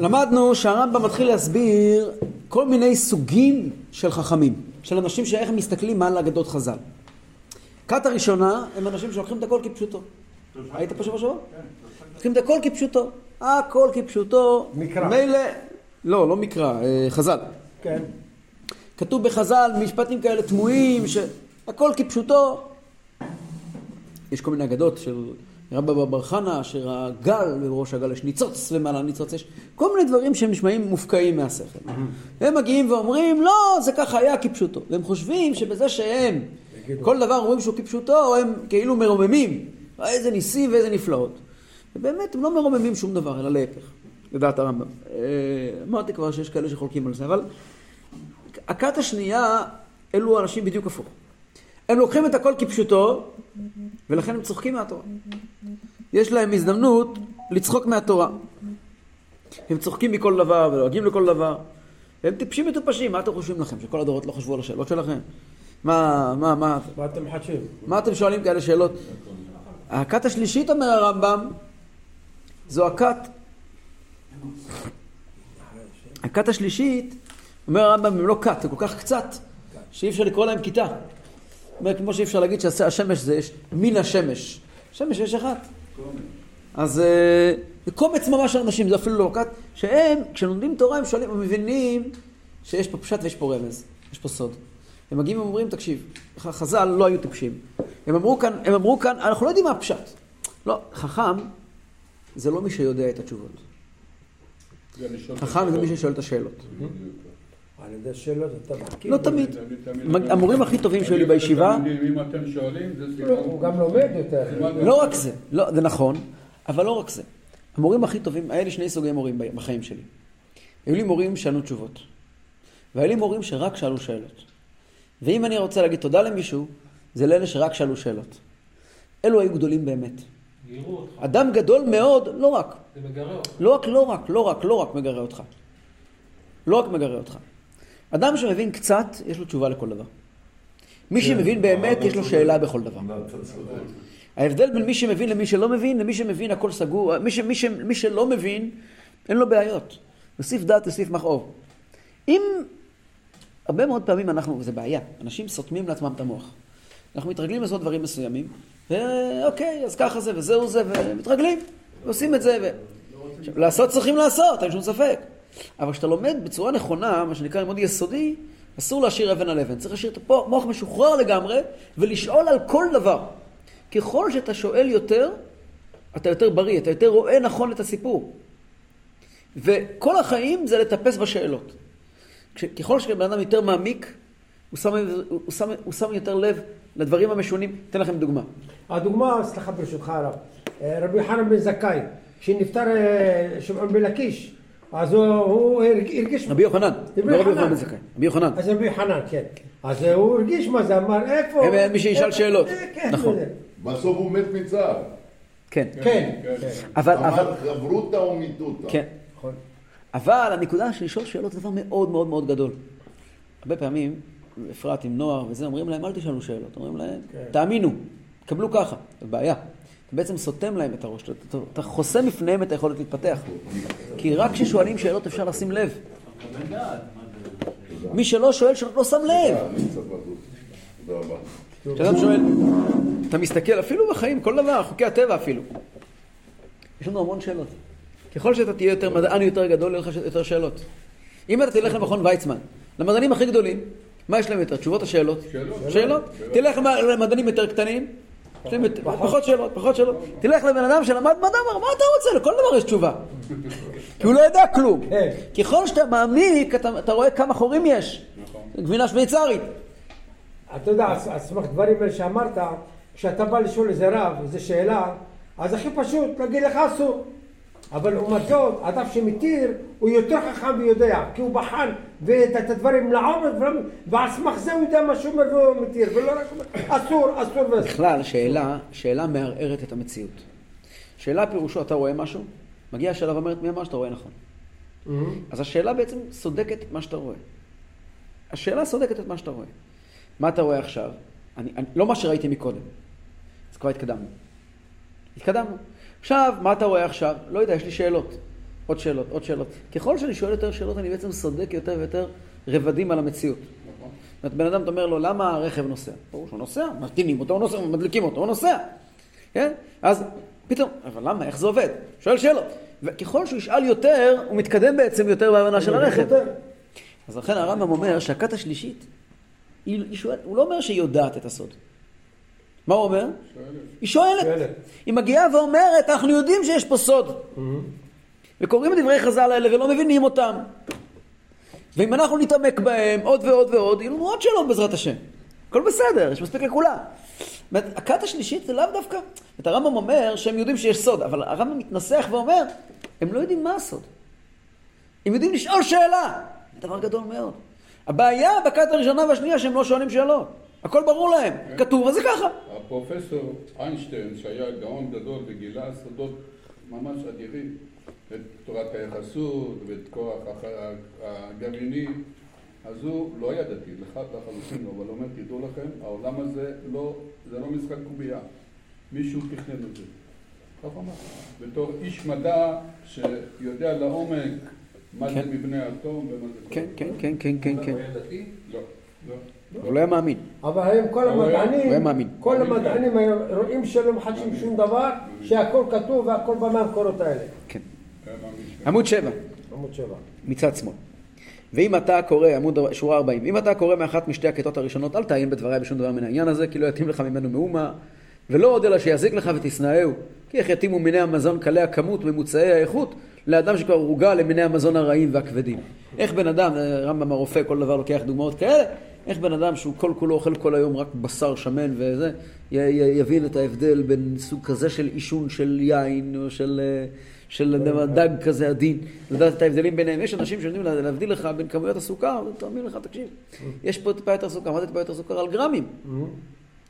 למדנו שהרמב"ם מתחיל להסביר כל מיני סוגים של חכמים, של אנשים שאיך הם מסתכלים על אגדות חז"ל. כת הראשונה הם אנשים שלוקחים את הכל כפשוטו. היית פה שבוע שבוע? לוקחים את הכל כפשוטו. הכל כפשוטו. מקרא. מילא, לא, לא מקרא, אה, חז"ל. כן. כתוב בחז"ל משפטים כאלה תמוהים, שהכל כפשוטו. יש כל מיני אגדות של רבא בר חנה, אשר הגל, ובראש הגל יש ניצוץ, ומעלה ניצוץ יש כל מיני דברים שהם נשמעים מופקעים מהשכל. הם מגיעים ואומרים, לא, זה ככה היה כפשוטו. והם חושבים שבזה שהם כל דבר אומרים שהוא כפשוטו, הם כאילו מרוממים. איזה ניסים ואיזה נפלאות. ובאמת הם לא מרוממים שום דבר, אלא להפך, לדעת הרמב"ם. אה, אמרתי כבר שיש כאלה שחולקים על זה, אבל הכת השנייה, אלו אנשים בדיוק הפוך. הם לוקחים את הכל כפשוטו, ולכן הם צוחקים מהתורה. יש להם הזדמנות לצחוק מהתורה. הם צוחקים מכל דבר ולועגים לכל דבר. הם טיפשים מטופשים, מה אתם חושבים לכם? שכל הדורות לא חשבו על השאלות שלכם? מה, מה, מה, מה אתם מחדשים? מה אתם שואלים כאלה שאלות? הכת השלישית, אומר הרמב"ם, זו הכת... הכת השלישית, אומר הרמב"ם, הם לא כת, הם כל כך קצת, שאי אפשר לקרוא להם כיתה. אומר, כמו שאי אפשר להגיד שהשמש זה, יש מין השמש. שמש יש אחת. אז אה, זה קומץ ממש של אנשים, זה אפילו לא כת, שהם, כשלומדים תורה, הם שואלים, הם מבינים שיש פה פשט ויש פה רמז, יש פה סוד. הם מגיעים ואומרים, תקשיב, חז"ל לא היו טיפשים. הם אמרו כאן, הם אמרו כאן, אנחנו לא יודעים מה הפשט. לא, חכם זה לא מי שיודע את התשובות. חכם זה מי ששואל את השאלות. על ידי שאלות אתה מכיר. לא תמיד. המורים הכי טובים שהיו לי בישיבה, אם אתם שואלים, זה לא, סיפור. הוא גם לומד יותר. לא רק זה, לא, זה נכון, אבל לא רק זה. המורים הכי טובים, היה לי שני סוגי מורים בחיים שלי. היו לי מורים שענו תשובות, והיו לי מורים שרק שאלו שאלות. ואם אני רוצה להגיד תודה למישהו, זה לאלה שרק שאלו שאלות. אלו היו גדולים באמת. אדם גדול מאוד, לא רק. זה מגרה אותך. לא רק, לא רק, לא רק, לא רק מגרה אותך. לא רק מגרה אותך. אדם שמבין קצת, יש לו תשובה לכל דבר. מי שמבין באמת, יש לו שאלה בכל דבר. ההבדל בין מי שמבין למי שלא מבין, למי שמבין הכל סגור, מי, ש, מי, ש, מי שלא מבין, אין לו בעיות. יוסיף דעת, יוסיף מכאוב. אם, הרבה מאוד פעמים אנחנו, וזה בעיה, אנשים סותמים לעצמם את המוח. אנחנו מתרגלים לעשות דברים מסוימים, ואוקיי, אז ככה זה, וזהו זה, ומתרגלים, ועושים את זה, ו... עכשיו, לעשות צריכים לעשות, אין שום ספק. אבל כשאתה לומד בצורה נכונה, מה שנקרא לימוד יסודי, אסור להשאיר אבן על אבן. צריך להשאיר את המוח משוחרר לגמרי, ולשאול על כל דבר. ככל שאתה שואל יותר, אתה יותר בריא, אתה יותר רואה נכון את הסיפור. וכל החיים זה לטפס בשאלות. ככל שבן אדם יותר מעמיק, הוא שם, הוא, שם, הוא שם יותר לב לדברים המשונים. אתן לכם דוגמה. הדוגמה, סליחה ברשותך הרב, אה, רבי יוחנן בן זכאי, כשנפטר אה, שמעון בן לקיש, אז הוא- הוא הרג- הרגיש... רבי יוחנן, לא רבי יוחנן. בן זכאי, רבי יוחנן. אז רבי יוחנן, כן. אז הוא הרגיש מה זה, אמר איפה... מי שישאל שאלות. אה, כן, נכון. בסוף הוא מת מצער. כן. כן, כן. כן. אבל, אבל, אמר חברותא ומיתותא. כן. נכון. אבל הנקודה של לשאול שאלות זה דבר מאוד מאוד מאוד גדול. הרבה פעמים, בפרט עם נוער וזה, אומרים להם, אל תשאלו שאלות. אומרים להם, כן. תאמינו, קבלו ככה. זה בעיה. אתה בעצם סותם להם את הראש, אתה, אתה חוסם בפניהם את היכולת להתפתח. כי רק כששואלים שאלות אפשר לשים לב. מי שלא שואל שאלות לא שם לב. כשאדם שואל, אתה מסתכל, אפילו בחיים, כל דבר, חוקי הטבע אפילו. יש לנו המון שאלות. ככל שאתה תהיה יותר מדען יותר גדול, יהיו לך יותר שאלות. אם אתה תלך למכון ויצמן, למדענים הכי גדולים, מה יש להם יותר? תשובות או שאלות? שאלות. שאלות. תלך למ- למדענים יותר קטנים, פחות שאלות, פחות שאלות. תלך לבן אדם שלמד מדע, מה אתה רוצה? לכל דבר יש תשובה. כי הוא לא יודע כלום. כן. ככל שאתה מעמיק, אתה רואה כמה חורים יש. גבינה שוויצרית. אתה יודע, על על סמך דברים האלה שאמרת, כשאתה בא לשאול איזה רב, איזה שאלה, אז הכי פשוט להגיד לך אסור. אבל לעומת זאת, אדם שמתיר, הוא יותר חכם ויודע, כי הוא בחן ואת את הדברים לעומק, ועל סמך זה הוא יודע מה שהוא אומר והוא מתיר, ולא רק אסור, אסור ואסור. בכלל, שאלה, שאלה מערערת את המציאות. שאלה פירושו, אתה רואה משהו, מגיע השאלה ואומרת, מי אמר שאתה רואה נכון? אז השאלה בעצם סודקת את מה שאתה רואה. השאלה סודקת את מה שאתה רואה. מה אתה רואה עכשיו? אני, אני, לא מה שראיתי מקודם. אז כבר התקדמנו. התקדמנו. עכשיו, מה אתה רואה עכשיו? לא יודע, יש לי שאלות. עוד שאלות, עוד שאלות. ככל שאני שואל יותר שאלות, אני בעצם סודק יותר ויותר רבדים על המציאות. נכון. זאת אומרת, בן אדם, אתה אומר לו, למה הרכב נוסע? ברור שהוא נוסע, מטעינים אותו, הוא נוסע, מדליקים אותו, הוא נוסע. כן? אז פתאום, אבל למה, איך זה עובד? שואל שאלות. וככל שהוא ישאל יותר, הוא מתקדם בעצם יותר בהבנה של הרכב. אז לכן הרמב"ם אומר שהכת השלישית, היא, היא שואל, הוא לא אומר שהיא יודעת את הסוד. מה הוא אומר? שואלת. היא שואלת. שואלת. היא מגיעה ואומרת, אנחנו יודעים שיש פה סוד. וקוראים את דברי חז"ל האלה ולא מבינים אותם. ואם אנחנו נתעמק בהם עוד ועוד ועוד, יהיו לנו עוד שאלות בעזרת השם. הכל בסדר, יש מספיק לכולם. זאת אומרת, הכת השלישית זה לאו דווקא... את הרמב"ם אומר שהם יודעים שיש סוד, אבל הרמב"ם מתנסח ואומר, הם לא יודעים מה הסוד. הם יודעים לשאול שאלה. זה דבר גדול מאוד. הבעיה בכת הראשונה והשנייה שהם לא שואלים שאלות. הכל ברור להם. כתוב, אז זה ככה. הפרופסור איינשטיין, שהיה גאון גדול וגילה סודות ממש אדירים, את תורת היחסות ואת כוח הגרעיני, אז הוא לא היה דתי, לחלוטין לא, אבל הוא אומר, תדעו לכם, העולם הזה לא, זה לא משחק קובייה, מישהו תכנן את זה. כך הוא אמר. בתור איש מדע שיודע לעומק מה זה כן. מבנה האטום ומה זה כל כן, זה. כן, כן, כן, כן, כן. לא, לא. הוא לא היה מאמין. אבל היום כל הוא היה- המדענים, הוא היה מאמין. כל המדענים היום רואים שלא מחדשים שום דבר, שהכל כתוב והכל בא מהמקורות האלה. כן. עמוד 7. עמוד שבע. מצד שמאל. ואם אתה קורא, עמוד שורה 40, אם אתה קורא מאחת משתי הכיתות הראשונות, אל תעיין בדבריי בשום דבר מן העניין הזה, כי לא יתאים לך ממנו מאומה, ולא עוד אלא שיזיק לך ותשנאהו. כי איך יתאימו מיני המזון קלי הכמות ממוצאי האיכות, לאדם שכבר הורגל למיני המזון הרעים והכבדים. איך בן אדם, אה, רמב"ם הרופא, כל דבר לוקח דוגמאות כאלה, איך בן אדם שהוא כל כולו אוכל כל היום רק בשר שמן וזה, י- י- יבין את ההבדל בין סוג כזה של עישון של יין או של, אה, של דג כזה עדין, לדעת את ההבדלים ביניהם. יש אנשים שיודעים לה- להבדיל לך בין כמויות הסוכר, תאמין לך, תקשיב, יש פה טיפה יותר סוכר, מה זה טיפה יותר סוכר? על גרמים.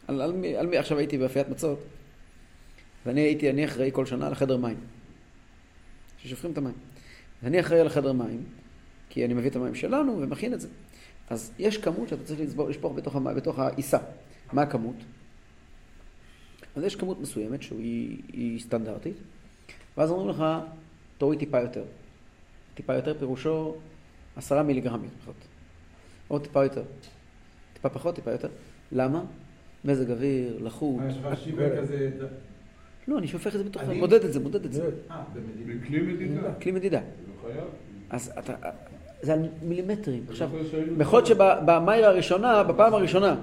על, על, מי, על מי, עכשיו הייתי באפיית מצות, ואני הייתי, אני אחראי כל שנה לחדר מים. ששופכים את המים. אני אחראי על החדר מים, כי אני מביא את המים שלנו ומכין את זה. אז יש כמות שאתה צריך לצבור, לשפוך בתוך, המים, בתוך העיסה. מה הכמות? אז יש כמות מסוימת שהיא היא סטנדרטית, ואז אומרים לך, תוריד טיפה יותר. טיפה יותר פירושו עשרה מיליגרמים לפחות. או טיפה יותר. טיפה פחות, טיפה יותר. למה? מזג אוויר, לחות. יש לך שיבר כזה... לא, אני שופך את זה בתוך, אני- מודד את זה, מודד את זה. אה. בכלי מדידה. כלי מדידה. אז אתה, זה על מילימטרים. עכשיו, יכול להיות שבמיירה הראשונה, בפעם הראשונה,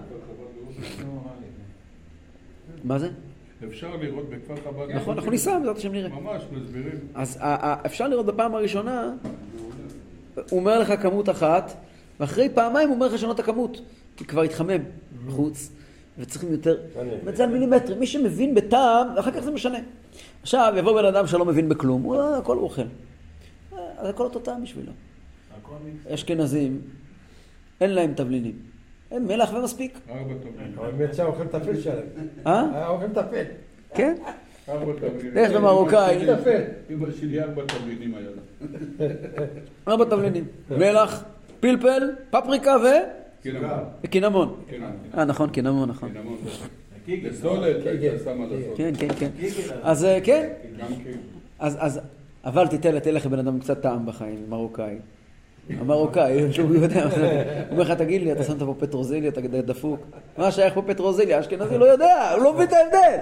מה זה? אפשר לראות בכפר חב"ד. נכון, אנחנו ניסע, בעזרת השם נראה. ממש, מסבירים. אז ה- ה- אפשר לראות בפעם הראשונה, הוא אומר לך כמות אחת, ואחרי פעמיים הוא אומר לך לשנות את הכמות, כי כבר התחמם בחוץ, וצריכים יותר. זה על מילימטרים. מי שמבין בטעם, ואחר כך זה משנה. עכשיו, יבוא בן אדם שלא מבין בכלום, הוא אה, הכל הוא אוכל. אה, אז הכל אותו טעם בשבילו. אשכנזים, אין להם תבלינים. הם מלח ומספיק. ארבע. אבל באמת שם אוכלים טפל שלהם. אה? היה אוכלים טפל. כן? ארבע תבלינים. איך במרוקאי? טפל. אמא שלי ארבע תבלינים היה לה. ארבע תבלינים. מלח, פלפל, פפריקה ו... קינמון. קינמון. אה, נכון, קינמון, נכון. כן, כן, כן. אז אה, כן, גם כן. אז, אז, אבל תיתן, תן לך בן אדם קצת טעם בחיים, מרוקאי. המרוקאי, שהוא יודע, הוא אומר לך, תגיד לי, אתה שמת פה פטרוזיליה, אתה דפוק. מה שייך פה פטרוזיליה? אשכנזי לא יודע, הוא לא מבין את ההבדל.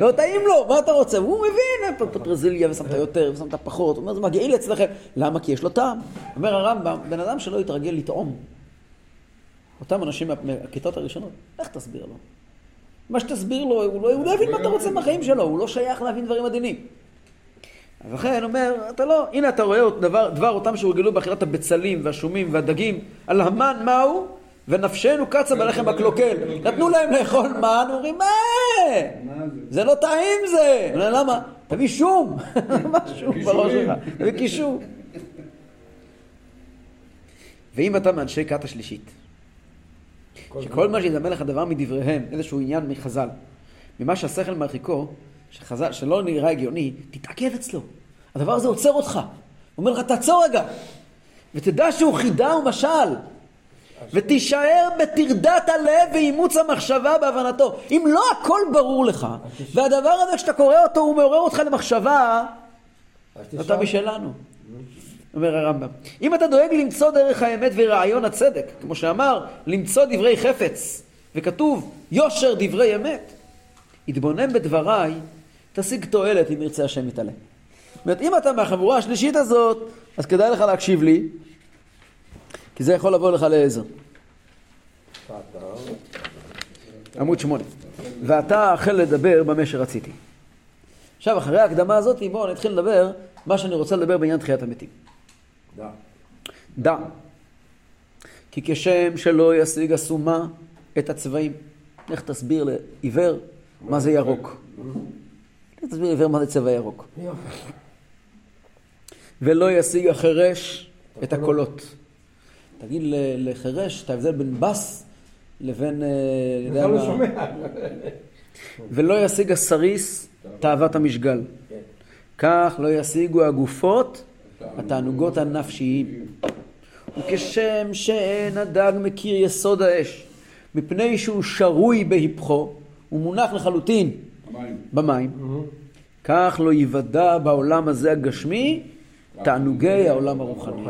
לא טעים לו, מה אתה רוצה? הוא מבין, פטרוזיליה ושמת יותר ושמת פחות. הוא אומר, זה מגעיל אצלכם. למה? כי יש לו טעם. אומר הרמב"ם, בן אדם שלא יתרגל לטעום, אותם אנשים מה- מהכיתות הראשונות, איך תסביר לו? מה שתסביר לו, הוא לא, הוא לא יבין מה אתה רוצה מהחיים שלו, הוא לא שייך להבין דברים עדינים. אז לכן אומר, אתה לא, הנה אתה רואה דבר, דבר אותם שהורגלו באכילת הבצלים והשומים והדגים, על המן מהו? ונפשנו קצה בלחם הקלוקל. נתנו להם לאכול מן, אומרים, מה? זה? לא טעים זה. למה? תביא שום. מה שום בראש. שלך? תביא קישור. ואם אתה מאנשי כת השלישית, שכל מה שיזמן לך דבר מדבריהם, איזשהו עניין מחז"ל, ממה שהשכל מרחיקו, שחז"ל, שלא נראה הגיוני, תתעכב אצלו. הדבר הזה עוצר אותך. הוא אומר לך, תעצור רגע. ותדע שהוא חידה ומשל. ותישאר בטרדת הלב ואימוץ המחשבה בהבנתו. אם לא הכל ברור לך, והדבר הזה כשאתה קורא אותו הוא מעורר אותך למחשבה, אתה משלנו. אומר הרמב"ם. אם אתה דואג למצוא דרך האמת ורעיון הצדק, כמו שאמר, למצוא דברי חפץ, וכתוב יושר דברי אמת, התבונן בדבריי, תשיג תועלת אם ירצה השם יתעלה. זאת אומרת, אם אתה מהחבורה השלישית הזאת, אז כדאי לך להקשיב לי, כי זה יכול לבוא לך לעזר. עמוד שמונה. ואתה החל לדבר במה שרציתי. עכשיו, אחרי ההקדמה הזאת, בואו נתחיל לדבר מה שאני רוצה לדבר בעניין תחיית המתים. דע. דע. כי כשם שלא ישיג הסומה את הצבעים. לך תסביר לעיוור מה זה ירוק. תסביר לעיוור מה זה צבע ירוק. ולא ישיג החירש את הקולות. תגיד לחירש את ההבדל בין בס לבין... אה, בכלל לא שומע. ולא ישיג הסריס תאוות המשגל. כך לא ישיגו הגופות התענוגות הנפשיים. וכשם שאין הדג מכיר יסוד האש, מפני שהוא שרוי בהיפכו, הוא מונח לחלוטין במים, כך לא ייוודע בעולם הזה הגשמי תענוגי העולם הרוחני.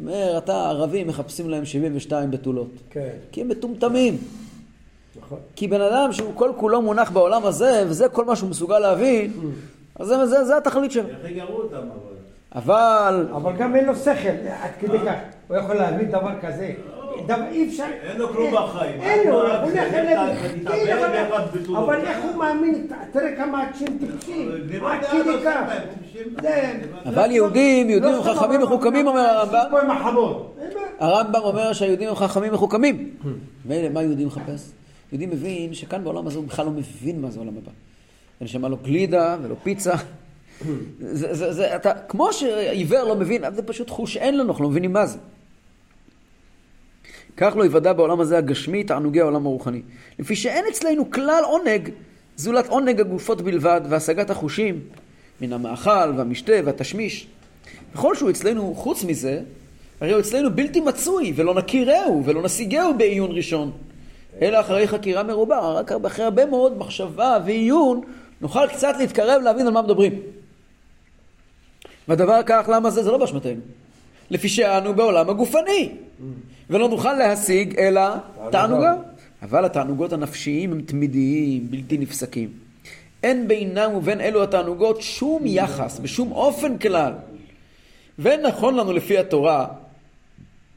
אומר, אתה, הערבים מחפשים להם 72 בתולות. כן, כי הם מטומטמים. נכון. כי בן אדם שהוא כל כולו מונח בעולם הזה, וזה כל מה שהוא מסוגל להבין, אז זה, זה, זה התכלית שלו. איך יגרו אותם אבל? אבל אבל גם אין לו שכל, עד כדי כך. הוא יכול להבין דבר כזה. דבר, אי אפשר... אין לו כלום בחיים. אין לו, הוא זה, הולך אליו. כן, אבל- איך הוא מאמין? תראה כמה אנשים טיפשים. עד כדי כך. אבל יהודים, יהודים הם לא חכמים מחוכמים, אומר הרמב"ם. עם החמור. אין בעיה. הרמב"ם אומר שהיהודים הם חכמים מחוכמים. מילא, מה יהודי מחפש? יהודי מבין שכאן בעולם הזה הוא בכלל לא מבין מה זה עולם הבא. אין שם לא גלידה ולא פיצה. זה, זה, זה, אתה, כמו שעיוור לא מבין, זה פשוט חוש שאין לנו, אנחנו לא מבינים מה זה. כך לא יוודע בעולם הזה הגשמי תענוגי העולם הרוחני. לפי שאין אצלנו כלל עונג, זולת עונג הגופות בלבד והשגת החושים מן המאכל והמשתה והתשמיש. וכל שהוא אצלנו חוץ מזה, הרי הוא אצלנו בלתי מצוי, ולא נכירהו, ולא נשיגהו בעיון ראשון. אלא אחרי חקירה מרובה, רק אחרי הרבה מאוד מחשבה ועיון, נוכל קצת להתקרב להבין על מה מדברים. והדבר כך, למה זה? זה לא באשמתנו. לפי שאנו בעולם הגופני, ולא נוכל להשיג אלא תענוגה. אבל התענוגות הנפשיים הם תמידיים, בלתי נפסקים. אין בינם ובין אלו התענוגות שום יחס, בשום אופן כלל. ואין נכון לנו לפי התורה,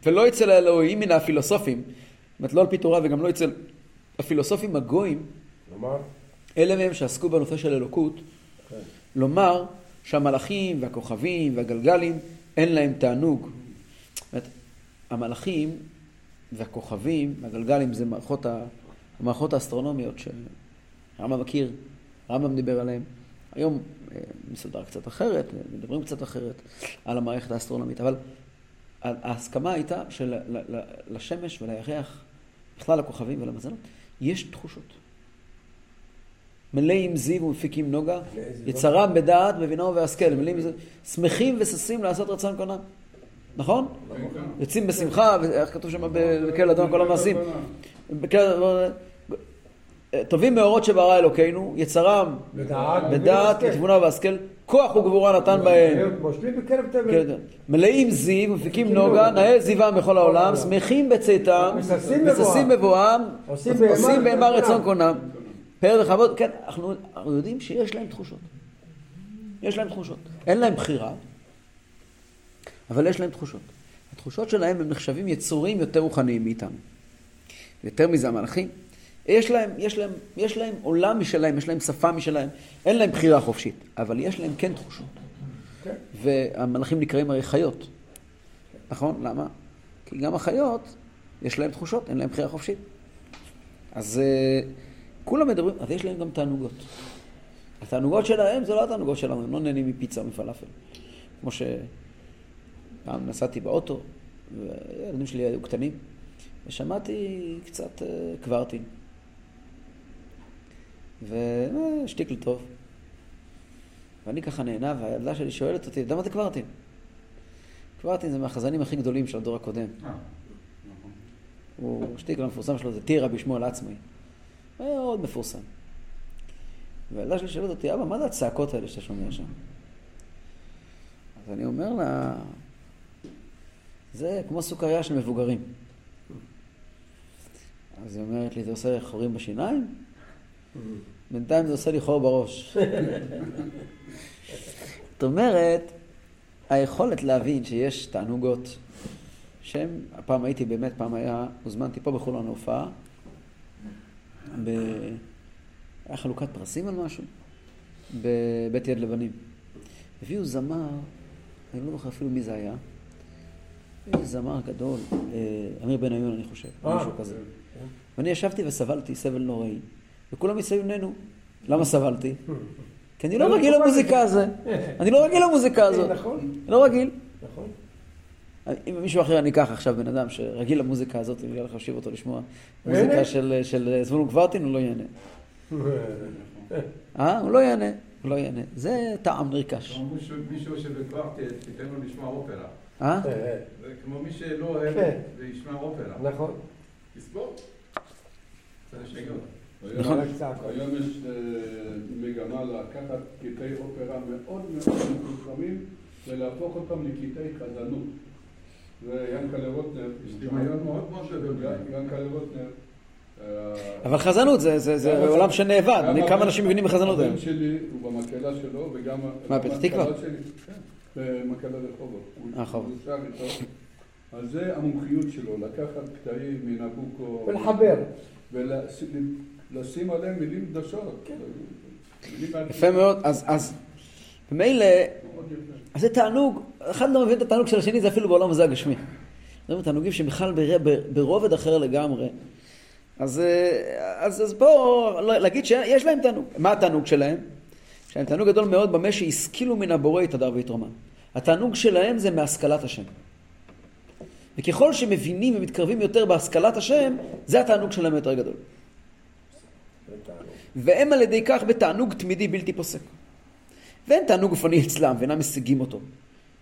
ולא אצל האלוהים מן הפילוסופים, זאת אומרת לא על פי תורה וגם לא אצל הפילוסופים הגויים, אלה מהם שעסקו בנושא של אלוקות, לומר שהמלאכים והכוכבים והגלגלים אין להם תענוג. זאת המלאכים והכוכבים והגלגלים זה מערכות, ה... המערכות האסטרונומיות שהרמב"ם מכיר, הרמב"ם דיבר עליהן. היום אה, מסודר קצת אחרת, מדברים קצת אחרת על המערכת האסטרונומית, אבל ההסכמה הייתה שלשמש ולירח, בכלל לכוכבים ולמזלות, יש תחושות. מלאים זיו ומפיקים נוגה, יצרם בדעת, בבינו והשכל, מלאים זיו, שמחים וששים לעשות רצון קונם. נכון? יוצאים בשמחה, איך כתוב שם בקהל אדון כל המעשים? טובים מאורות שברא אלוקינו, יצרם בדעת, בדעת, ובהשכל. בתבונה והשכל, כוח וגבורה נתן בהם. כן, כן. מלאים זיו, מפיקים נוגה, נאה זיום בכל העולם, שמחים בצאתם, מששים מששים בבואם, עושים בהמה רצון קונם. פאר וכבוד, כן, אנחנו אנחנו יודעים שיש להם תחושות. יש להם תחושות. אין להם בחירה, אבל יש להם תחושות. התחושות שלהם הם נחשבים יצורים יותר רוחניים מאיתנו. יותר מזה המלאכים. יש להם, יש, להם, יש להם עולם משלהם, יש להם שפה משלהם, אין להם בחירה חופשית, אבל יש להם כן תחושות. כן. והמלאכים נקראים הרי חיות. נכון? למה? כי גם החיות, יש להם תחושות, אין להם בחירה חופשית. אז uh, כולם מדברים, אז יש להם גם תענוגות. התענוגות שלהם זה לא התענוגות שלנו, הם לא נהנים מפיצה או מפלאפל. כמו שפעם נסעתי באוטו, והילדים שלי היו קטנים, ושמעתי קצת uh, קוורטין. והשתיק לי טוב. ואני ככה נהנה, והילדה שלי שואלת אותי, אתה יודע מה זה קוורטין? קוורטין זה מהחזנים הכי גדולים של הדור הקודם. הוא, השתיקל המפורסם שלו זה טירה בשמואל עצמי. מאוד מפורסם. והילדה שלי שואלת אותי, אבא, מה זה הצעקות האלה שאתה שומע שם? אז אני אומר לה, זה כמו סוכריה של מבוגרים. אז היא אומרת לי, זה עושה חורים בשיניים? בינתיים זה עושה לי חור בראש. זאת אומרת, היכולת להבין שיש תענוגות שהן, הפעם הייתי באמת, פעם היה, הוזמנתי פה בחולון להופעה, ב... היה חלוקת פרסים על משהו, בבית יד לבנים. הביאו זמר, אני לא זוכר אפילו מי זה היה, זמר גדול, אה, אמיר בניון אני חושב, אה. משהו כזה. ואני ישבתי וסבלתי סבל נוראי, וכולם מסביב נהנו. למה סבלתי? כי אני לא רגיל למוזיקה הזו. אני לא רגיל למוזיקה הזאת. נכון, לא רגיל. נכון. אם מישהו אחר אני אקח עכשיו בן אדם שרגיל למוזיקה הזאת, אני הולך להושיב אותו לשמוע. מוזיקה של, של זבולון קוורטין, הוא לא ייהנה. אה? הוא לא ייהנה. הוא לא ייהנה. זה טעם נרכש. כמו מישהו- מישהו שבקוורטט, תיתן לו לשמוע אופרה. אה? זה כמו מי שלא אוהב כן. וישמע אופרה. נכון. היום- נכון. היום יש אה, מגמה לקחת קטעי אופרה מאוד מאוד מפורסמים ולהפוך אותם לקטעי חזנות. ויענקלה רוטנר, יש דמיון מאוד מאוד גדול. יענקלה רוטנר. אה, אבל חזנות זה, זה, זה גם עולם שנאבד. כמה אנשים מבינים בחזנות היום? הבן שלי הוא במקהלה שלו וגם... מה, פתח תקווה? כן, במקהלה רחובות. אה. אז זה המומחיות שלו, לקחת קטעים מנבוקו. ולחבר. ולשים עליהם מילים קדושות. מילים כן. יפה מאוד. אז, ממילא, יפה. אז זה תענוג, אחד לא מבין את התענוג של השני, זה אפילו בעולם הזה הגשמי. זה תענוגים שבכלל בר- בר- ברובד אחר לגמרי. אז, אה, אז, אז פה להגיד שיש להם תענוג. מה התענוג שלהם? יש להם תענוג גדול מאוד במה שהשכילו מן הבורא יתהדר ויתרומם. התענוג שלהם זה מהשכלת השם. וככל שמבינים ומתקרבים יותר בהשכלת השם, זה התענוג שלהם יותר גדול. והם על ידי כך בתענוג תמידי בלתי פוסק. ואין תענוג גופני אצלם, ואינם משיגים אותו.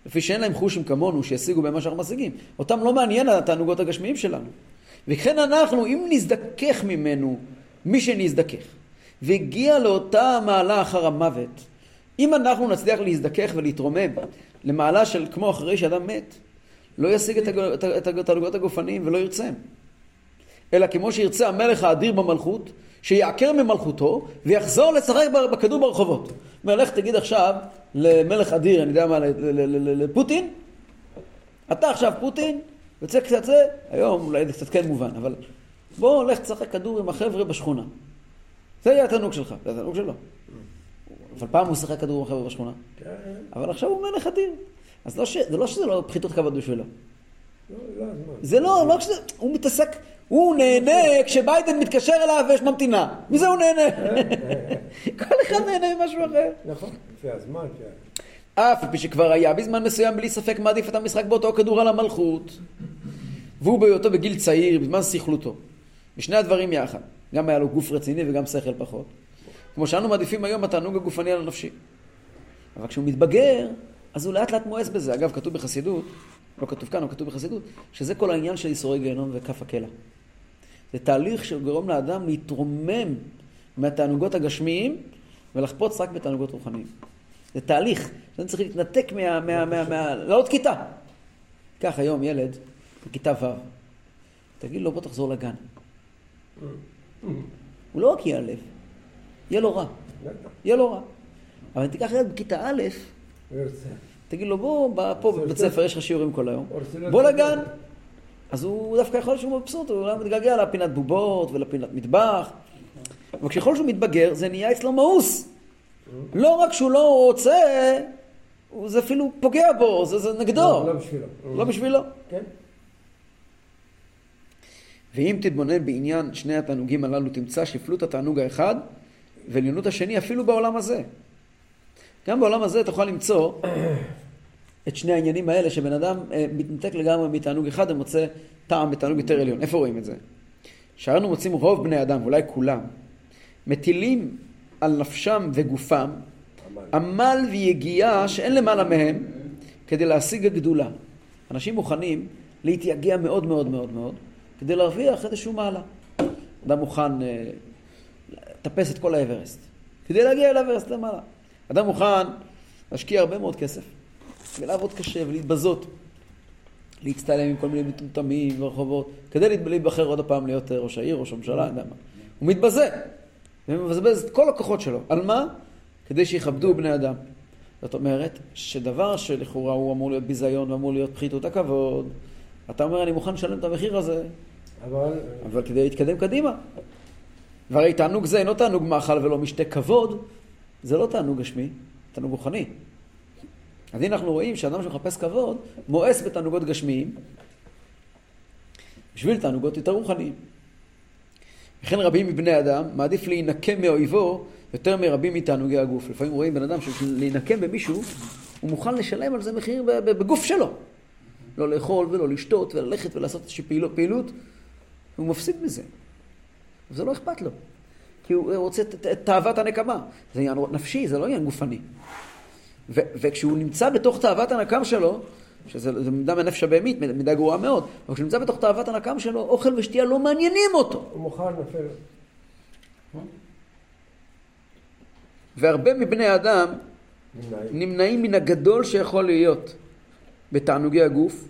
לפי שאין להם חושים כמונו שישיגו במה שאנחנו משיגים. אותם לא מעניין התענוגות הגשמיים שלנו. וכן אנחנו, אם נזדכך ממנו מי שנזדכך, והגיע לאותה מעלה אחר המוות, אם אנחנו נצליח להזדכך ולהתרומם למעלה של כמו אחרי שאדם מת, לא ישיג את התענוגות הגופניים ולא ירצם. אלא כמו שירצה המלך האדיר במלכות, שיעקר ממלכותו ויחזור לשחק בכדור ברחובות. אומר, לך תגיד עכשיו למלך אדיר, אני יודע מה, לפוטין, אתה עכשיו פוטין, יוצא קצת זה, היום אולי זה קצת כן מובן, אבל בוא, לך תשחק כדור עם החבר'ה בשכונה. זה יהיה התענוג שלך, זה התענוג שלו. אבל פעם הוא שיחק כדור עם החבר'ה בשכונה, כן, אבל עכשיו הוא מלך אדיר. אז לא ש... זה לא שזה לא פחיתות כבוד בשבילו. לא, לא. זה לא, לא כשזה, הוא מתעסק, הוא נהנה כשביידן מתקשר אליו ויש ממתינה. מזה הוא נהנה. כל אחד נהנה ממשהו אחר. נכון, לפי הזמן. כן. אף פי שכבר היה בזמן מסוים בלי ספק מעדיף את המשחק באותו כדור על המלכות. והוא בהיותו בגיל צעיר, בזמן סכלותו. ושני הדברים יחד. גם היה לו גוף רציני וגם שכל פחות. כמו שאנו מעדיפים היום התענוג הגופני על הנפשי. אבל כשהוא מתבגר, אז הוא לאט לאט מואס בזה. אגב, כתוב בחסידות, לא כתוב כאן, אבל כתוב בחסידות, שזה כל העניין של ייסורי גיהנום וכף הקלע. זה תהליך שגורם לאדם להתרומם מהתענוגות הגשמיים ולחפוץ רק בתענוגות רוחניים. זה תהליך, אתם צריכים להתנתק מה... מה, מה, מה לעלות כיתה. קח היום ילד בכיתה ו', תגיד לו בוא תחזור לגן. הוא לא רק ייעלב, יהיה לו רע. יהיה לו רע. אבל אם תיקח ילד בכיתה א'. תגיד לו בוא, פה בבית ספר יש לך שיעורים כל היום, בוא. לגן. אז הוא דווקא יכול להיות שהוא מבסוט, הוא אולי מתגעגע לפינת בובות ולפינת מטבח. אבל ככל שהוא מתבגר, זה נהיה אצלו מאוס. לא רק שהוא לא רוצה, זה אפילו פוגע בו, זה, זה נגדו. לא לא בשבילו. לא בשבילו. כן. ואם תתבונן בעניין שני התענוגים הללו, תמצא שפלות התענוג האחד ועליונות השני אפילו בעולם הזה. גם בעולם הזה יכול למצוא את שני העניינים האלה, שבן אדם אה, מתנתק לגמרי מתענוג אחד ומוצא טעם בתענוג יותר עליון. איפה רואים את זה? שאנו מוצאים רוב בני אדם, ואולי כולם, מטילים על נפשם וגופם עמל ויגיעה שאין למעלה מהם כדי להשיג הגדולה. אנשים מוכנים להתייגע מאוד מאוד מאוד מאוד כדי להרוויח איזשהו מעלה. אדם מוכן אה, לטפס את כל האברסט כדי להגיע אל האברסט למעלה. אדם מוכן להשקיע הרבה מאוד כסף ולעבוד קשה ולהתבזות. להצטלם עם כל מיני מטומטמים ברחובות, כדי להיבחר עוד הפעם להיות ראש העיר, ראש הממשלה, אני יודע מה. הוא מתבזה, ומבזבז את כל הכוחות שלו. על מה? כדי שיכבדו בני אדם. זאת אומרת, שדבר שלכאורה הוא אמור להיות ביזיון ואמור להיות פחיתות הכבוד, אתה אומר, אני מוכן לשלם את המחיר הזה, אבל... אבל כדי להתקדם קדימה. והרי תענוג זה אינו תענוג מאכל ולא משתה כבוד, זה לא תענוג גשמי, תענוג רוחני. אז הנה אנחנו רואים שאדם שמחפש כבוד, מואס בתענוגות גשמיים, בשביל תענוגות יותר רוחניים. וכן רבים מבני אדם מעדיף להינקם מאויבו יותר מרבים מתענוגי הגוף. לפעמים רואים בן אדם שבשביל להינקם במישהו, הוא מוכן לשלם על זה מחיר בגוף שלו. לא לאכול ולא לשתות וללכת ולעשות איזושהי פעילות, הוא מפסיד מזה. וזה לא אכפת לו. כי הוא רוצה את תאוות הנקמה. זה עניין נפשי, זה לא עניין גופני. ו- וכשהוא נמצא בתוך תאוות הנקם שלו, שזה מידה מהנפש הבהמית, מידה גרועה מאוד, אבל כשהוא נמצא בתוך תאוות הנקם שלו, אוכל ושתייה לא מעניינים אותו. הוא מוכן אפילו. והרבה מבני האדם נמנעים. נמנעים מן הגדול שיכול להיות בתענוגי הגוף,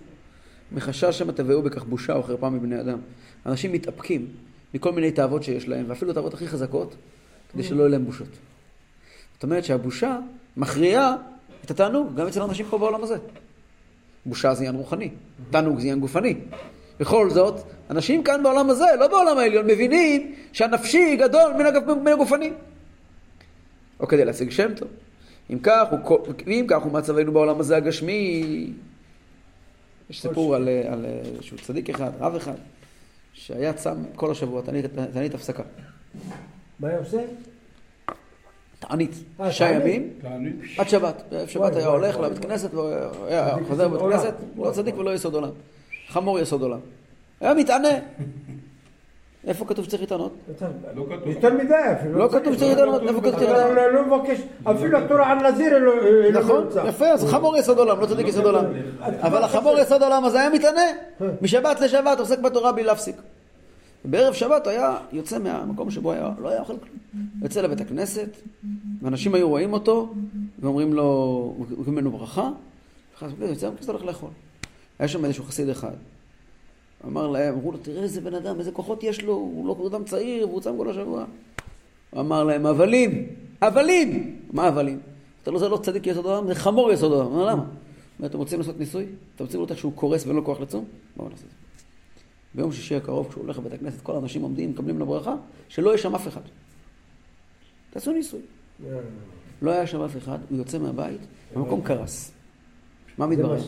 מחשש שמא תבואו בכך בושה או חרפה מבני אדם. אנשים מתאפקים מכל מיני תאוות שיש להם, ואפילו תאוות הכי חזקות, כדי שלא יהיו להם בושות. זאת אומרת שהבושה מכריעה את התענוג, גם אצל אנשים פה בעולם הזה. בושה זה עניין רוחני, תענוג זה עניין גופני. בכל זאת, אנשים כאן בעולם הזה, לא בעולם העליון, מבינים שהנפשי גדול מן הגופ- מן הגופני. או כדי להשיג שם טוב. אם כך, הוא, ואם כך הוא מצבנו בעולם הזה הגשמי. יש סיפור על, על איזשהו צדיק אחד, רב אחד, שהיה צם כל השבוע, תענית הפסקה. מה היה עושה? תענית, אה, שישה? ימים, תענית. עד שבת. בערב שבת היה הולך לבית. כנסת, חוזר לבית. כנסת, לא צדיק. ולא יסוד עולם. חמור יסוד עולם. היה מתענה. איפה כתוב שצריך להתענות? לא כתוב. יותר מדי אפילו. לא כתוב שצריך להתענות, איפה כתוב שצריך להתענות? לא לא מבקש, אפילו התורה על נזיר לא- לא נכון. יפה, אז חמור יסוד עולם, לא צדיק יסוד עולם. אבל החמור יסוד עולם הזה היה מתענה. משבת לשבת עוסק בתורה בלי להפסיק. בערב שבת הוא היה יוצא מהמקום שבו היה, לא היה אוכל כלום. יוצא לבית הכנסת, ואנשים היו רואים אותו, ואומרים לו, אומרים ממנו ברכה, ואחר כך יוצא מהכנסת הולך לאכול. היה שם איזשהו חסיד אחד. אמר להם, אמרו לו, תראה איזה בן אדם, איזה כוחות יש לו, הוא לא אדם צעיר, והוא צם כל השבוע. הוא אמר להם, הבלים, הבלים! מה הבלים? אתה לא, זה לא צדיק יסוד עולם, זה חמור יסוד עולם. אמר, למה? אתם רוצים לעשות ניסוי? אתם רוצים לראות איך שהוא קורס ואין לו כוח לצום? בואו נעשה את זה. ביום שישי הקרוב, כשהוא הולך לבית הכנסת, כל האנשים עומדים, מקבלים לו ברכה, שלא יהיה שם אף אחד. תעשו ניסוי. לא היה שם אף אחד, הוא יוצא מהבית, המקום קרס. מה מתברר? מה-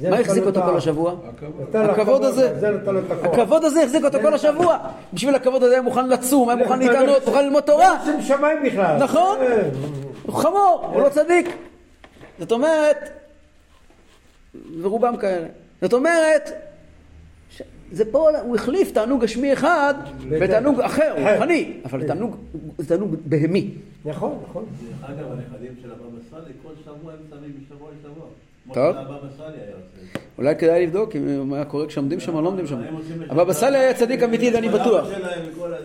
זה החזיק אותו כל השבוע? הכבוד. הזה. זה. הכבוד הזה החזיק אותו כל השבוע. בשביל הכבוד הזה היה מוכן לצום, היה מוכן להתענות, מוכן ללמוד תורה. שם שמיים בכלל. נכון. אה, הוא חמור, הוא לא צדיק. זאת אומרת, ורובם כאלה. זאת אומרת, זה פה, הוא החליף תענוג גשמי אחד בתענוג אחר, אחר. רוחני, אבל תענוג, זה תענוג בהמי. נכון, נכון. דרך אגב, הנכדים של הבבא סאלי, כל שבוע הם צמים משבוע לשבוע. כמו טוב. שהבבא סאלי היה עושה את זה. אולי כדאי לבדוק אם היה קורה כשעומדים שם או לא עומדים שם. הבבא. סאלי היה צדיק אמיתי, זה אני בטוח.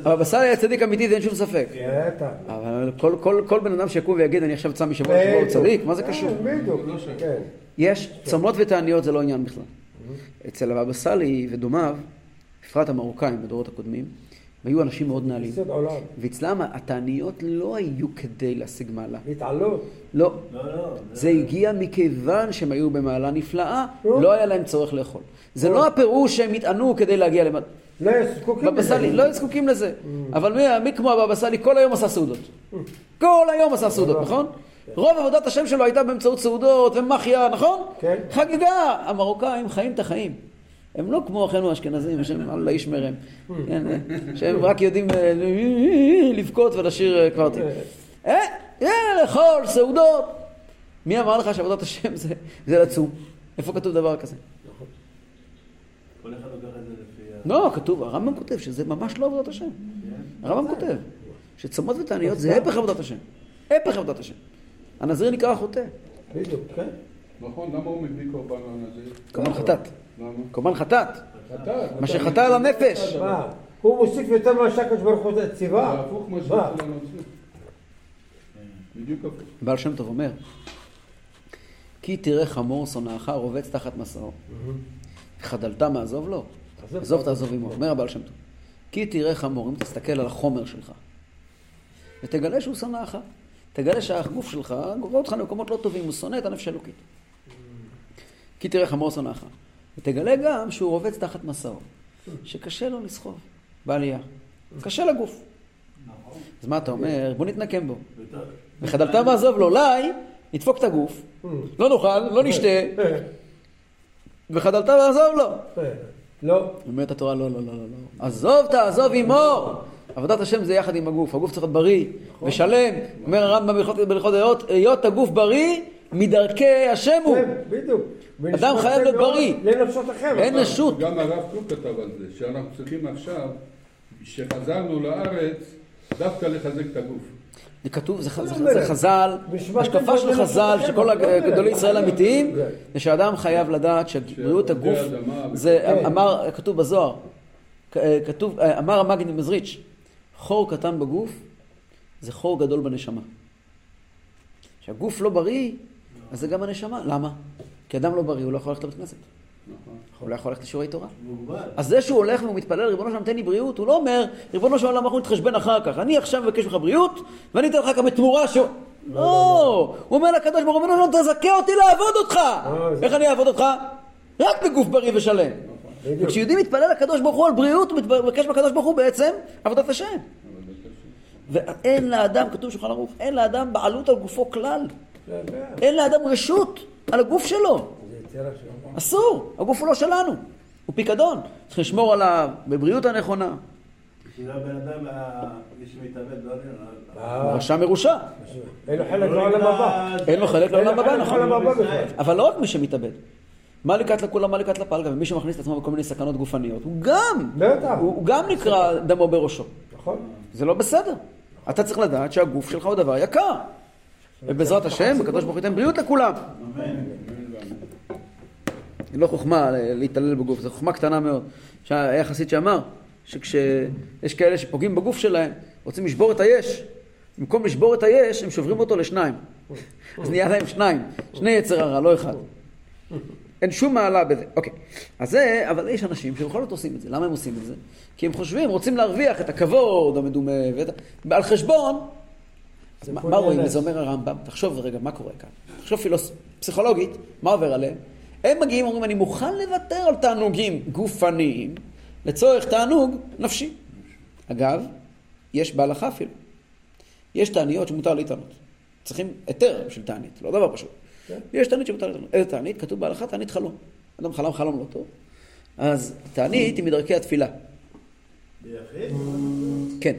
הבבא סאלי היה צדיק אמיתי, זה אין שום ספק. בטח. אבל כל- כל- כל בן אדם שיקום ויגיד, אני עכשיו צם משבוע לשבוע, הוא צדיק? מה זה קשור? אה, בדיוק. כן. יש, צומות ותעניות זה לא עניין בכלל. אצל הבבא סאלי ודומיו, בפרט המרוקאים בדורות הקודמים, היו אנשים מאוד נעלים. יסוד עולם. ואצלם התעניות לא היו כדי להשיג מעלה. התעלות. לא. לא, לא. זה הגיע מכיוון שהם היו במעלה נפלאה, נו. לא היה להם צורך לאכול. זה לא הפירוש שהם התענו כדי להגיע למעלה. לא היו זקוקים בבא סאלי, לא היו זקוקים לזה. אבל מי, מי כמו הבבא סאלי כל היום עשה סעודות. כל היום עשה סעודות, נכון? רוב עבודת השם שלו הייתה באמצעות סעודות ומחיה, נכון? כן. חגיגה. המרוקאים חיים את החיים. הם לא כמו אחינו האשכנזים, שהם אללה ישמרם. כן, שהם רק יודעים אה, לבכות ולשיר אה, קוורטי. אה, לאכול, סעודות. מי אמר לך שעבודת השם זה- זה לצום? איפה כתוב דבר כזה? לא, כתוב, הרמב"ם כותב שזה ממש לא עבודת השם. הרמב"ם כותב שצומות ותעניות זה הפך עבודת השם. הפך עבודת השם. הנזיר נקרא חוטא. בדיוק, כן. נכון, למה הוא מביא קורבן הנזיר? קורבן חטאת. למה? קורבן חטאת. חטאת. מה שחטא על הנפש. מה? הוא מוסיף יותר ממה שהקדוש ברוך הוא זה ציווה? הפוך מה? שאצל הנוצרים. בדיוק הפוך. בעל שם טוב אומר כי תראה חמור שונאך רובץ תחת מסעו. חדלת מעזוב לו. עזוב תעזוב עמו. אומר הבעל שם טוב. כי תראה חמור, אם תסתכל על החומר שלך, ותגלה שהוא שונאך. תגלה שהגוף שלך גורר אותך למקומות לא טובים, הוא שונא את הנפש האלוקית. כי תראה חמור שונאך. ותגלה גם שהוא רובץ תחת מסעו, שקשה לו לסחוב בעלייה. קשה לגוף. אז מה אתה אומר? בוא נתנקם בו. וחדלת מעזוב לו, אולי נדפוק את הגוף, לא נאכל, לא נשתה, וחדלת מעזוב לו. לא. אומרת התורה, לא, לא, לא, לא, לא. עזוב תעזוב עמו. עבודת השם זה יחד עם הגוף. הגוף צריך להיות בריא ושלם. אומר הרמב"ם בהלכות בהלכות היות, היות הגוף בריא, מדרכי השם הוא. כן, בדיוק. אדם חייב להיות בריא. לנפשותיכם. אין נשות. גם הרב קוק כתב על זה, שאנחנו צריכים עכשיו, שחזרנו לארץ, דווקא לחזק את הגוף. זה כתוב, זה, זה, אומרת, זה חז"ל, השקפה של חז"ל, שכל אומרת. גדולי ישראל האמיתיים, זה. זה שאדם חייב לדעת שבריאות הגוף, זה כן. אמר, כתוב בזוהר, כ- כתוב, אמר המגד מזריץ', חור קטן בגוף זה חור גדול בנשמה. כשהגוף לא בריא, אז זה גם הנשמה. למה? כי אדם לא בריא, הוא לא יכול ללכת לבית כנסת. הוא לא יכול ללכת לשיעורי תורה. אז זה שהוא הולך והוא מתפלל, ריבונו שלום תן לי בריאות, הוא לא אומר, ריבונו של עולם אנחנו נתחשבן אחר כך, אני עכשיו מבקש ממך בריאות, ואני אתן לך גם בתמורה ש... לא, הוא אומר לקדוש ברוך הוא, ריבונו שלום תזכה אותי לעבוד אותך. זה- איך אני אעבוד אותך? רק בגוף בריא ושלם. בדיוק. וכשיהודי מתפלל לקדוש ברוך הוא על בריאות, הוא מבקש מהקדוש ברוך הוא בעצם עבודת השם. ואין לאדם, כתוב בשולחן ערוך, אין לאדם בעלות על גופו כלל. אין לאדם רשות על הגוף שלו. אסור, הגוף הוא לא שלנו, הוא פיקדון. צריך לשמור עליו בבריאות הנכונה. בשביל הבן אדם, ה- מי שמתאבד, לא יודע. אה, רשע מרושע, אין לו חלק לעולם הבא. אין לו חלק לעולם הבא, נכון. אבל לא רק מי שמתאבד. מה לקט לכולם, מה לקט לפלגה, ומי שמכניס את עצמו בכל מיני סכנות גופניות, הוא גם, בטח. הוא הוא גם נקרא דמו בראשו. נכון. זה לא בסדר. אתה צריך לדעת שהגוף שלך הוא דבר יקר. ובעזרת השם, הקדוש ברוך הוא ייתן בריאות לכולם. היא לא חוכמה להתעלל בגוף, זו חוכמה קטנה מאוד. היה חסיד שאמר שכשיש כאלה שפוגעים בגוף שלהם, רוצים לשבור את היש, במקום לשבור את היש, הם שוברים אותו לשניים. אז נהיה להם שניים, שני יצר הרע, לא אחד. אין שום מעלה בזה. אוקיי. אז זה, אבל יש אנשים שבכל זאת עושים את זה. למה הם עושים את זה? כי הם חושבים, רוצים להרוויח את הכבוד המדומה, ואת... על חשבון. זה מה מה רואים. בזה? אומר הרמב"ם, תחשוב רגע, מה קורה כאן? תחשוב פילוס... פסיכולוגית, מה עובר עליהם? הם מגיעים, אומרים, אני מוכן לוותר על תענוגים גופניים לצורך תענוג נפשי. אגב, יש בהלכה אפילו. יש תעניות שמותר להתענות. צריכים היתר בשביל תענית, לא דבר פשוט. כן. יש תענית שמותר להתענות. איזה תענית? כתוב בהלכה תענית חלום. אדם חלם חלום לא טוב. אז תענית היא מדרכי התפילה. כן.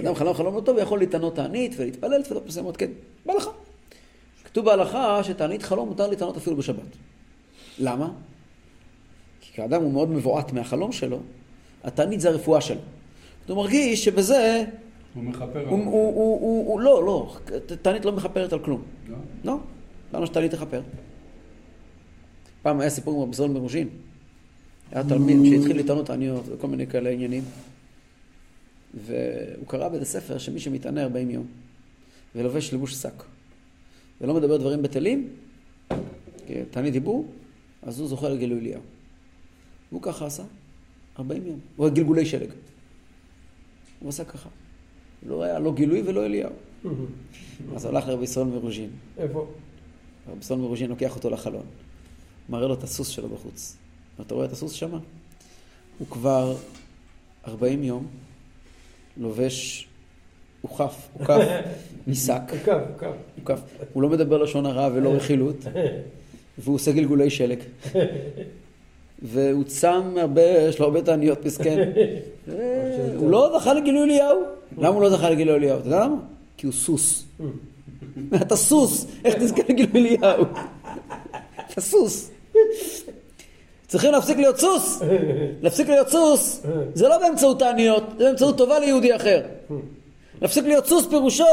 אדם חלם חלום לא טוב, יכול להתענות תענית ולהתפלל תפילות מסוימות, כן, בהלכה. כתוב בהלכה שתענית חלום מותר להתענות אפילו בשבת. למה? כי כשאדם הוא מאוד מבועת מהחלום שלו, התענית זה הרפואה שלו. הוא מרגיש שבזה, הוא מכפר הוא, הוא, הוא, הוא לא, לא, תענית לא מכפרת על כלום. לא? לא, למה שתענית תכפר? פעם היה סיפור עם רבי זול מרוז'ין. היה תלמיד שהתחיל לטענות תעניות וכל מיני כאלה עניינים. והוא קרא באיזה ספר שמי שמתענה 40 יום ולובש לבוש שק ולא מדבר דברים בטלים, תענית דיבור, אז הוא זוכה לגילוי אליהו. והוא ככה עשה, 40 יום. הוא היה גלגולי שלג. הוא עשה ככה. לא היה לא גילוי ולא אליהו. אז הלך לרבי ישראל מרוז'ין. איפה? רבי סול מרוז'ין לוקח אותו לחלון, מראה לו את הסוס שלו בחוץ. אתה רואה את הסוס שמה? הוא כבר 40 יום לובש, הוא חף, הוא כף משק, הוא כף, הוא לא מדבר לשון הרע ולא רכילות, והוא עושה גלגולי שלג. והוא צם הרבה, יש לו הרבה תעניות מסכן. אה, הוא לא זכה לגילוי אליהו. למה הוא לא זכה לגילוי אליהו? אתה יודע למה? כי הוא סוס. אתה סוס, איך תזכה לגילוי אליהו? אתה סוס. צריכים להפסיק להיות סוס. להפסיק להיות סוס זה לא באמצעות תעניות, זה באמצעות טובה ליהודי אחר. להפסיק להיות סוס פירושו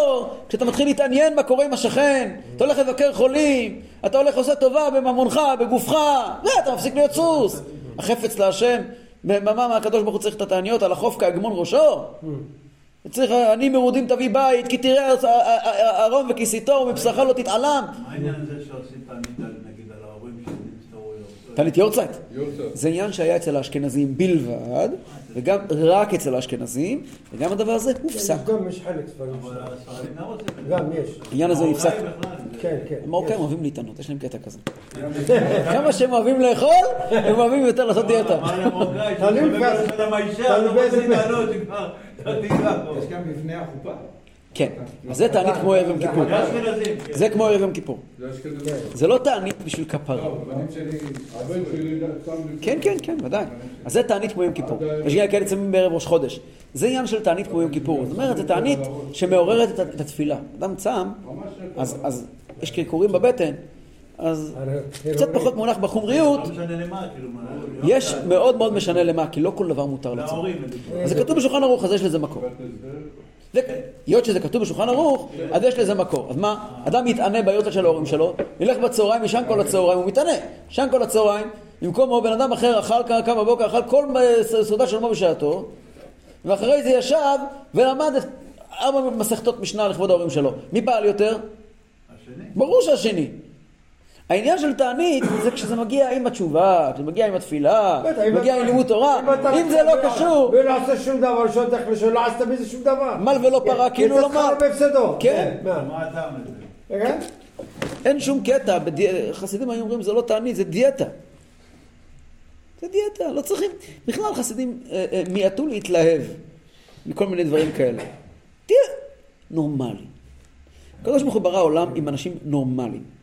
כשאתה מתחיל להתעניין מה קורה עם השכן, אתה הולך לבקר חולים, אתה הולך עושה טובה בממונך, בגופך, אתה מפסיק להיות סוס. החפץ להשם, מה מה הקדוש ברוך הוא צריך את התעניות על החוף כהגמון ראשו? צריך, אני מרודים תביא בית, כי תראה ארון וכיסיתו ומבשרך לא תתעלם. מה העניין הזה שעושים תענית על תענית יורצייט. יורצייט. זה עניין שהיה אצל האשכנזים בלבד, וגם רק אצל האשכנזים, וגם הדבר הזה הופסק. גם יש חלק ספרים. הספרדים גם יש. העניין הזה נפסק. כן, כן. המרוקאים אוהבים להתענות, יש להם קטע כזה. כמה שהם אוהבים לאכול, הם אוהבים יותר לעשות דיאטה. מה למרוקאי? תלוי שהוא באיזה- לא. יש גם לפני החופה. כן, אז זה תענית כמו ערב יום כיפור. זה. כן. זה כמו ערב יום כיפור. זה לא תענית בשביל כפרה. לי... כן, כן, כן, ודאי. אז זה תענית כמו יום כיפור. יש גם כאלה צמים בערב ראש חודש. זה עניין של תענית כמו יום כיפור. זאת אומרת, זו תענית שמעוררת את התפילה. אדם צם, אז אז יש קרקורים בבטן, אז קצת פחות מונח בחומריות. לא כאילו, מה... יש מאוד מאוד משנה למה, כי לא כל דבר מותר לצום. אז זה כתוב בשולחן ערוך, אז יש לזה מקור. זה- היות שזה כתוב בשולחן ערוך, אז יש לזה מקור. אז מה, אדם יתענה ביוצא של ההורים שלו, ילך בצהריים, ישן כל הצהריים, הוא מתענה. ישן כל הצהריים, במקום בן אדם אחר אכל קם בבוקר, אכל כל מ- סעודה של מו בשעתו, ואחרי זה ישב ולמד את ארבע מסכתות משנה לכבוד ההורים שלו. מי פעל יותר? השני. ברור שהשני. העניין של תענית זה כשזה מגיע עם התשובה, כשזה מגיע עם התפילה, מגיע עם לימוד תורה, אם זה לא קשור, ולא עשה שום דבר, שעות איך לשאול, לא עשת בזה שום דבר. מל ולא פרה, כאילו לא מל. בהפסדו. כן. מה? הטעם לזה? כן? אין שום קטע, חסידים היו אומרים זה לא תענית, זה דיאטה. זה דיאטה, לא צריכים, בכלל חסידים אה, אה, מיעטו להתלהב מכל מיני דברים כאלה. תהיה נורמלי. הקדוש ברוך הוא ברא עולם עם אנשים נורמליים.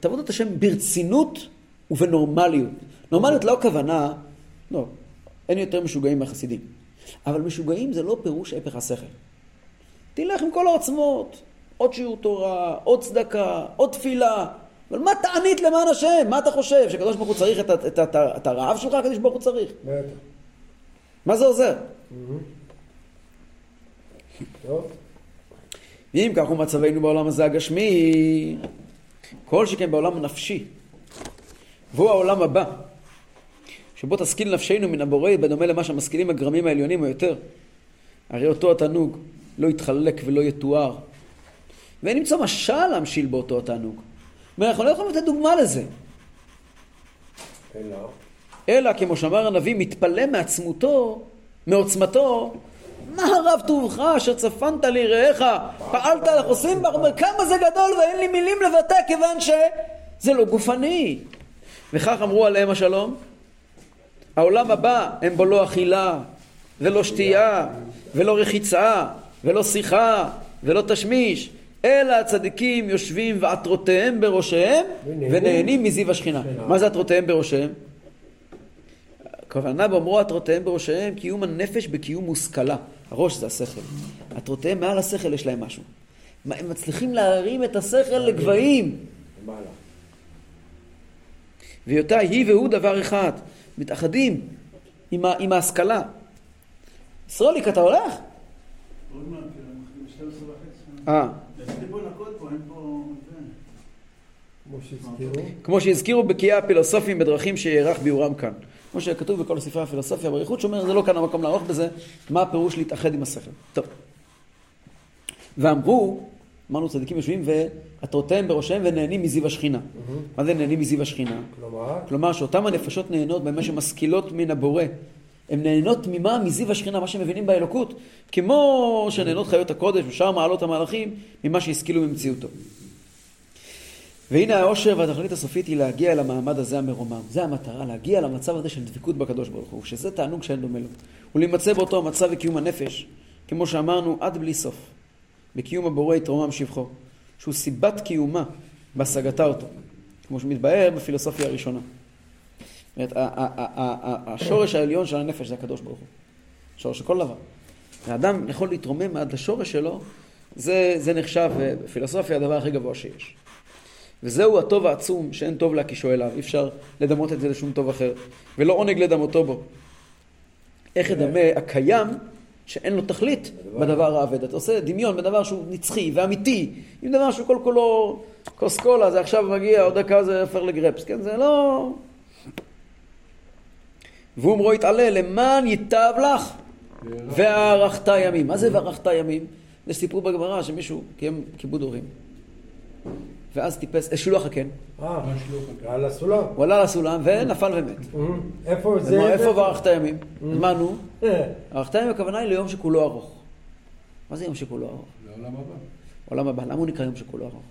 את השם ברצינות ובנורמליות. נורמליות לא הכוונה, לא, אין יותר משוגעים מהחסידים. אבל משוגעים זה לא פירוש הפך השכל. תלך עם כל העוצמות, עוד שיעור תורה, עוד צדקה, עוד תפילה. אבל מה תענית למען השם? מה אתה חושב? שקדוש ברוך הוא צריך את, את, את, ה- את הרעב שלך? הקדוש ברוך הוא צריך. מה זה עוזר? טוב. ואם כך הוא מצבנו בעולם הזה הגשמי, כל שכן בעולם הנפשי, והוא העולם הבא, שבו תשכיל נפשנו מן הבורא בדומה למה שהמשכילים הגרמים העליונים או יותר. הרי אותו התענוג לא יתחלק ולא יתואר. ואין למצוא משל להמשיל באותו התענוג. ואנחנו לא יכולים לתת דוגמה לזה. אלא. אלא, כמו שאמר הנביא, מתפלא מעצמותו, מעוצמתו, מה רב טובך אשר צפנת ליראיך, פעלת על החוסים בה, אומר, כמה זה גדול ואין לי מילים לבטא כיוון שזה לא גופני. וכך אמרו עליהם השלום, העולם הבא הם בו לא אכילה, ולא שתייה, ולא רחיצה, ולא שיחה, ולא תשמיש, אלא הצדיקים יושבים ועטרותיהם בראשיהם. ונהנים מזיו השכינה. מה זה עטרותיהם בראשיהם? הכוונה באומרו עטרותיהם בראשיהם קיום הנפש בקיום מושכלה. הראש זה השכל. עטרותיהם מעל השכל יש להם משהו. הם מצליחים להרים את השכל לגבהים. מעלה. והיותה היא והוא דבר אחד. מתאחדים עם, ה, עם ההשכלה. סרוליק, אתה הולך? עוד מעט, 12 וחצי. אה. כמו שהזכירו. בקיאי הפילוסופים בדרכים שיארך ביאורם כאן. כמו שכתוב בכל ספרי הפילוסופיה באריכות, שאומר, זה לא כאן המקום לערוך בזה, מה הפירוש להתאחד עם השכל. טוב. ואמרו, אמרנו צדיקים יושבים ועטרותיהם בראשיהם ונהנים מזיו השכינה. מה זה נהנים מזיו השכינה? כלומר, כלומר שאותם הנפשות נהנות במה שמשכילות מן הבורא. הן נהנות ממה? מזיו השכינה, מה שמבינים באלוקות. כמו שנהנות חיות הקודש ושאר מעלות המהלכים, ממה שהשכילו ממציאותו. והנה העושר והתכלית הסופית היא להגיע אל המעמד הזה המרומם. זה המטרה, להגיע למצב הזה של דבקות בקדוש ברוך הוא, שזה תענוג שאין דומה לו. ולהימצא באותו המצב וקיום הנפש, כמו שאמרנו, עד בלי סוף. בקיום הבורא יתרומם שבחו, שהוא סיבת קיומה בהשגתה אותו, כמו שמתבהר בפילוסופיה הראשונה. זאת אומרת, השורש העליון של הנפש זה הקדוש ברוך הוא. שורש של כל דבר. האדם יכול להתרומם עד לשורש שלו, זה, זה נחשב אה, בפילוסופיה הדבר הכי גבוה שיש. וזהו הטוב העצום שאין טוב להקישו אליו, אי אפשר לדמות את זה לשום טוב אחר, ולא עונג לדמותו בו. איך ידמה הקיים שאין לו תכלית בדבר האבד. אתה עושה דמיון בדבר שהוא נצחי ואמיתי, עם דבר שהוא כל כולו כוס קולה, זה עכשיו מגיע, עוד דקה זה הופך לגרפס, כן? זה לא... והוא אומרו יתעלה, למען ייטב לך וארכת ימים. מה זה וארכת ימים? זה סיפור בגמרא שמישהו קיים כיבוד הורים. ואז טיפס, אה, שילוח הקן, אה, על הסולם. הוא עלה לסולם ונפל ומת. אה, איפה זה? איפה בארכת ימים? אז מה נו? אה, ארכת ימים הכוונה היא ליום שכולו ארוך. מה זה יום שכולו ארוך? לעולם הבא. עולם הבא, למה הוא נקרא יום שכולו ארוך?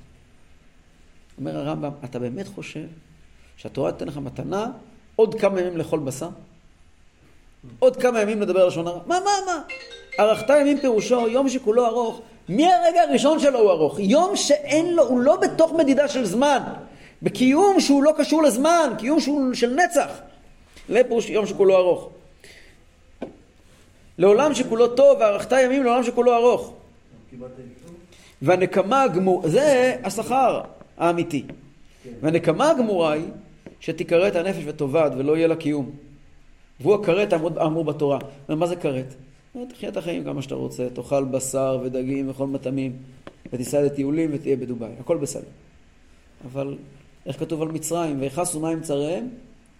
אומר הרמב"ם, אתה באמת חושב שהתורה תיתן לך מתנה עוד כמה ימים לאכול בשר? עוד כמה ימים לדבר לשון הרע? מה, מה, מה? ארכת ימים פירושו יום שכולו ארוך. מהרגע הראשון שלו הוא ארוך. יום שאין לו, הוא לא בתוך מדידה של זמן. בקיום שהוא לא קשור לזמן, קיום שהוא של נצח. זה פירוש יום שכולו ארוך. לעולם שכולו טוב, וארכת ימים לעולם שכולו ארוך. והנקמה הגמורה, זה השכר האמיתי. והנקמה הגמורה היא שתכרת הנפש ותאבד ולא יהיה לה קיום. והוא הכרת האמור בתורה. מה זה כרת? תחיה את החיים כמה שאתה רוצה, תאכל בשר ודגים וכל מטעמים, ותיסע לטיולים ותהיה בדובאי, הכל בסדר. אבל איך כתוב על מצרים, ויכסו מים צריהם,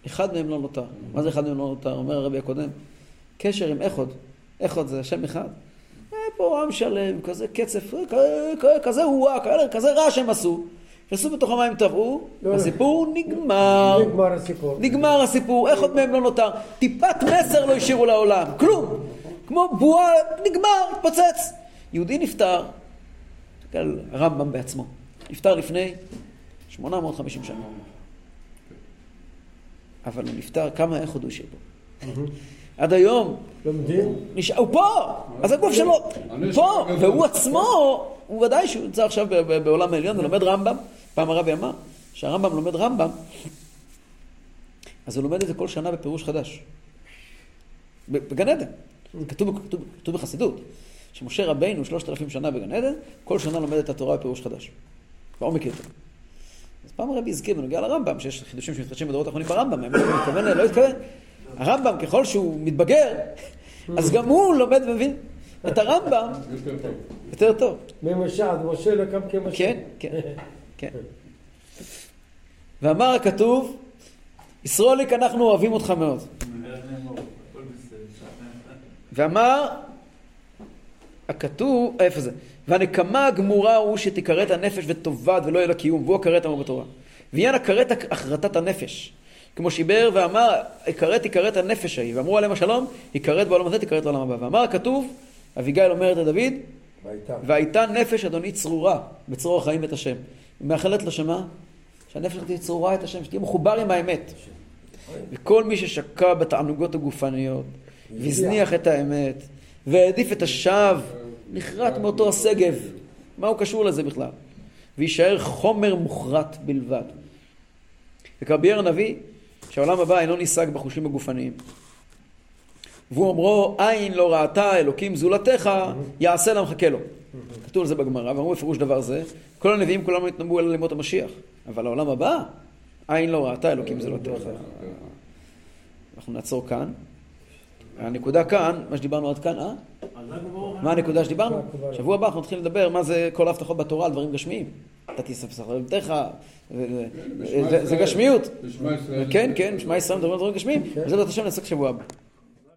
אחד מהם לא נותר. מה זה אחד מהם לא נותר? אומר הרבי הקודם, קשר עם איכות. איכות זה שם אחד. אה, פה עם שלם, כזה קצף, אה, כזה הואה, כזה רעש הם עשו. נכנסו בתוך המים, טבעו, לא, לא. הסיפור נגמר. נגמר הסיפור. נגמר הסיפור, איך עוד מהם לא נותר? טיפת מסר לא השאירו לעולם, כלום. כמו בועה, נגמר, התפוצץ. יהודי נפטר, תסתכל הרמב"ם בעצמו, נפטר לפני 850 שנה. אבל הוא נפטר, כמה הוא השאיר פה? עד היום, לומדים? נשאר, הוא פה! אז הגוף שלו פה, והוא עצמו, הוא ודאי שהוא נמצא עכשיו בעולם העליון ולומד רמב"ם. פעם הרבי אמר שהרמב"ם לומד רמב"ם, אז הוא לומד את זה כל שנה בפירוש חדש. בגן עדן. כתוב, כתוב, כתוב בחסידות, שמשה רבינו שלושת אלפים שנה בגן עדן, כל שנה לומד את התורה בפירוש חדש. בעומק יותר. אז פעם הרבי הזכיר בנוגע לרמב"ם, שיש חידושים שמתחדשים בדורות האחרונים ברמב"ם, האם הוא מתכוון, לא התכוון. הרמב"ם, ככל שהוא מתבגר, אז גם הוא לומד ומבין את הרמב"ם יותר טוב. יותר טוב. ממשה עד משה לא קם כמשה. כן, כן, כן. ואמר הכתוב, ישרוליק, אנחנו אוהבים אותך מאוד. מאז נאמר, הכל בסדר. ואמר, הכתוב, איפה זה? והנקמה הגמורה הוא שתכרת הנפש ותאבד ולא יהיה לה קיום, והוא הכרת אמור בתורה. ועניין הכרת הכרתת הנפש. כמו שיבר ואמר, הכרת תכרת הנפש ההיא, ואמרו עליהם השלום, הכרת בעולם הזה, תכרת בעולם הבא. ואמר הכתוב, אביגיל אומרת לדוד. והייתה נפש אדוני צרורה בצרור החיים את השם. היא מאחלת לו שמה? שהנפש תהיה צרורה את השם, שתהיה מחובר עם האמת. וכל מי ששקע בתענוגות הגופניות, והזניח את האמת, והעדיף את השווא, נחרט מאותו השגב. מה הוא קשור לזה בכלל? ויישאר חומר מוחרט בלבד. וכרבי יאיר הנביא, שהעולם הבא אינו נישג בחושים הגופניים. והוא אומרו, עין לא ראתה אלוקים זולתך, יעשה לה מחכה לו. כתוב על זה בגמרא, ואמרו בפירוש דבר זה, כל הנביאים כולם התנבאו אלא לימות המשיח. אבל העולם הבא, עין לא ראתה אלוקים זולתך. אנחנו נעצור כאן. הנקודה כאן, מה שדיברנו עד כאן, אה? מה הנקודה שדיברנו? שבוע הבא אנחנו נתחיל לדבר מה זה כל ההבטחות בתורה על דברים גשמיים. אתה תספסח לבתך, זה גשמיות. בשמע ישראל. כן, כן, שמע ישראל מדברים על דברים גשמיים, וזה בעזרת השם נעסק שבוע הבא.